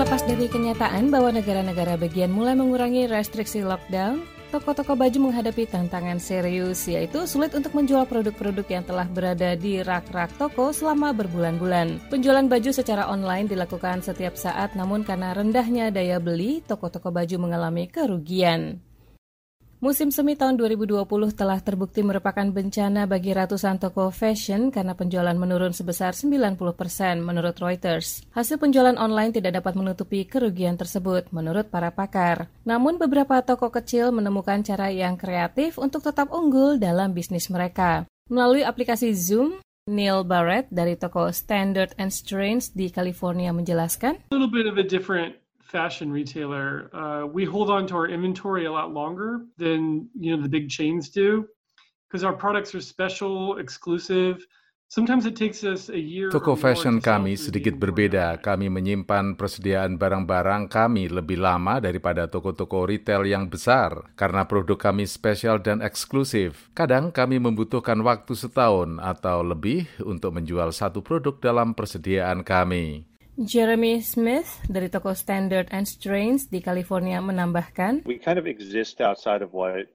Terlepas dari kenyataan bahwa negara-negara bagian mulai mengurangi restriksi lockdown, toko-toko baju menghadapi tantangan serius, yaitu sulit untuk menjual produk-produk yang telah berada di rak-rak toko selama berbulan-bulan. Penjualan baju secara online dilakukan setiap saat, namun karena rendahnya daya beli, toko-toko baju mengalami kerugian. Musim semi tahun 2020 telah terbukti merupakan bencana bagi ratusan toko fashion karena penjualan menurun sebesar 90% persen menurut Reuters. Hasil penjualan online tidak dapat menutupi kerugian tersebut menurut para pakar. Namun beberapa toko kecil menemukan cara yang kreatif untuk tetap unggul dalam bisnis mereka. Melalui aplikasi Zoom, Neil Barrett dari toko Standard and Strange di California menjelaskan, fashion retailer, uh, we hold on to our inventory a lot longer than you know the big chains do because our products are special, exclusive. Sometimes it takes us a year. Toko fashion kami sedikit berbeda. Kami menyimpan persediaan barang-barang kami lebih lama daripada toko-toko retail yang besar karena produk kami spesial dan eksklusif. Kadang kami membutuhkan waktu setahun atau lebih untuk menjual satu produk dalam persediaan kami. Jeremy Smith dari toko Standard and Strange di California menambahkan, we kind of exist outside of what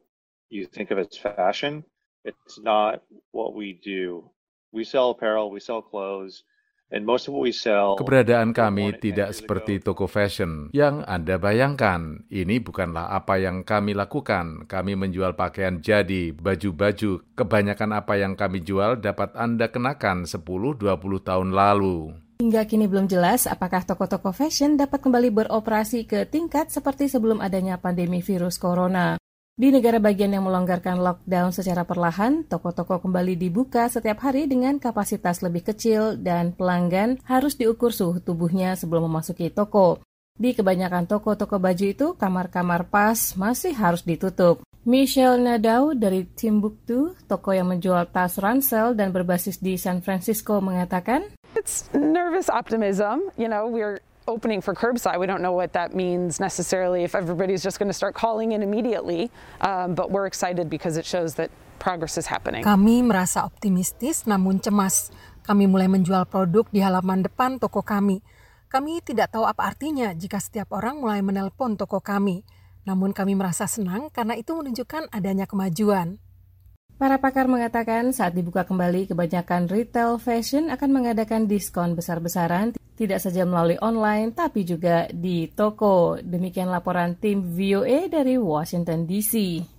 you think of as fashion. It's not what we do. We sell apparel, we sell clothes, and most of what we sell. Keberadaan kami tidak seperti toko fashion yang Anda bayangkan. Ini bukanlah apa yang kami lakukan. Kami menjual pakaian jadi, baju-baju. Kebanyakan apa yang kami jual dapat Anda kenakan 10-20 tahun lalu. Hingga kini belum jelas apakah toko-toko fashion dapat kembali beroperasi ke tingkat seperti sebelum adanya pandemi virus corona. Di negara bagian yang melonggarkan lockdown secara perlahan, toko-toko kembali dibuka setiap hari dengan kapasitas lebih kecil dan pelanggan harus diukur suhu tubuhnya sebelum memasuki toko. Di kebanyakan toko-toko baju itu, kamar-kamar pas masih harus ditutup. Michelle Nadau dari Timbuktu, toko yang menjual tas ransel dan berbasis di San Francisco mengatakan, It's nervous optimism. You know, we're opening for curbside. We don't know what that means necessarily if everybody's just going to start calling in immediately. Um, but we're excited because it shows that progress is happening. Kami merasa optimistis namun cemas. Kami mulai menjual produk di halaman depan toko kami. Kami tidak tahu apa artinya jika setiap orang mulai menelpon toko kami. Namun kami merasa senang karena itu menunjukkan adanya kemajuan. Para pakar mengatakan saat dibuka kembali kebanyakan retail fashion akan mengadakan diskon besar-besaran tidak saja melalui online tapi juga di toko. Demikian laporan tim VOA dari Washington DC.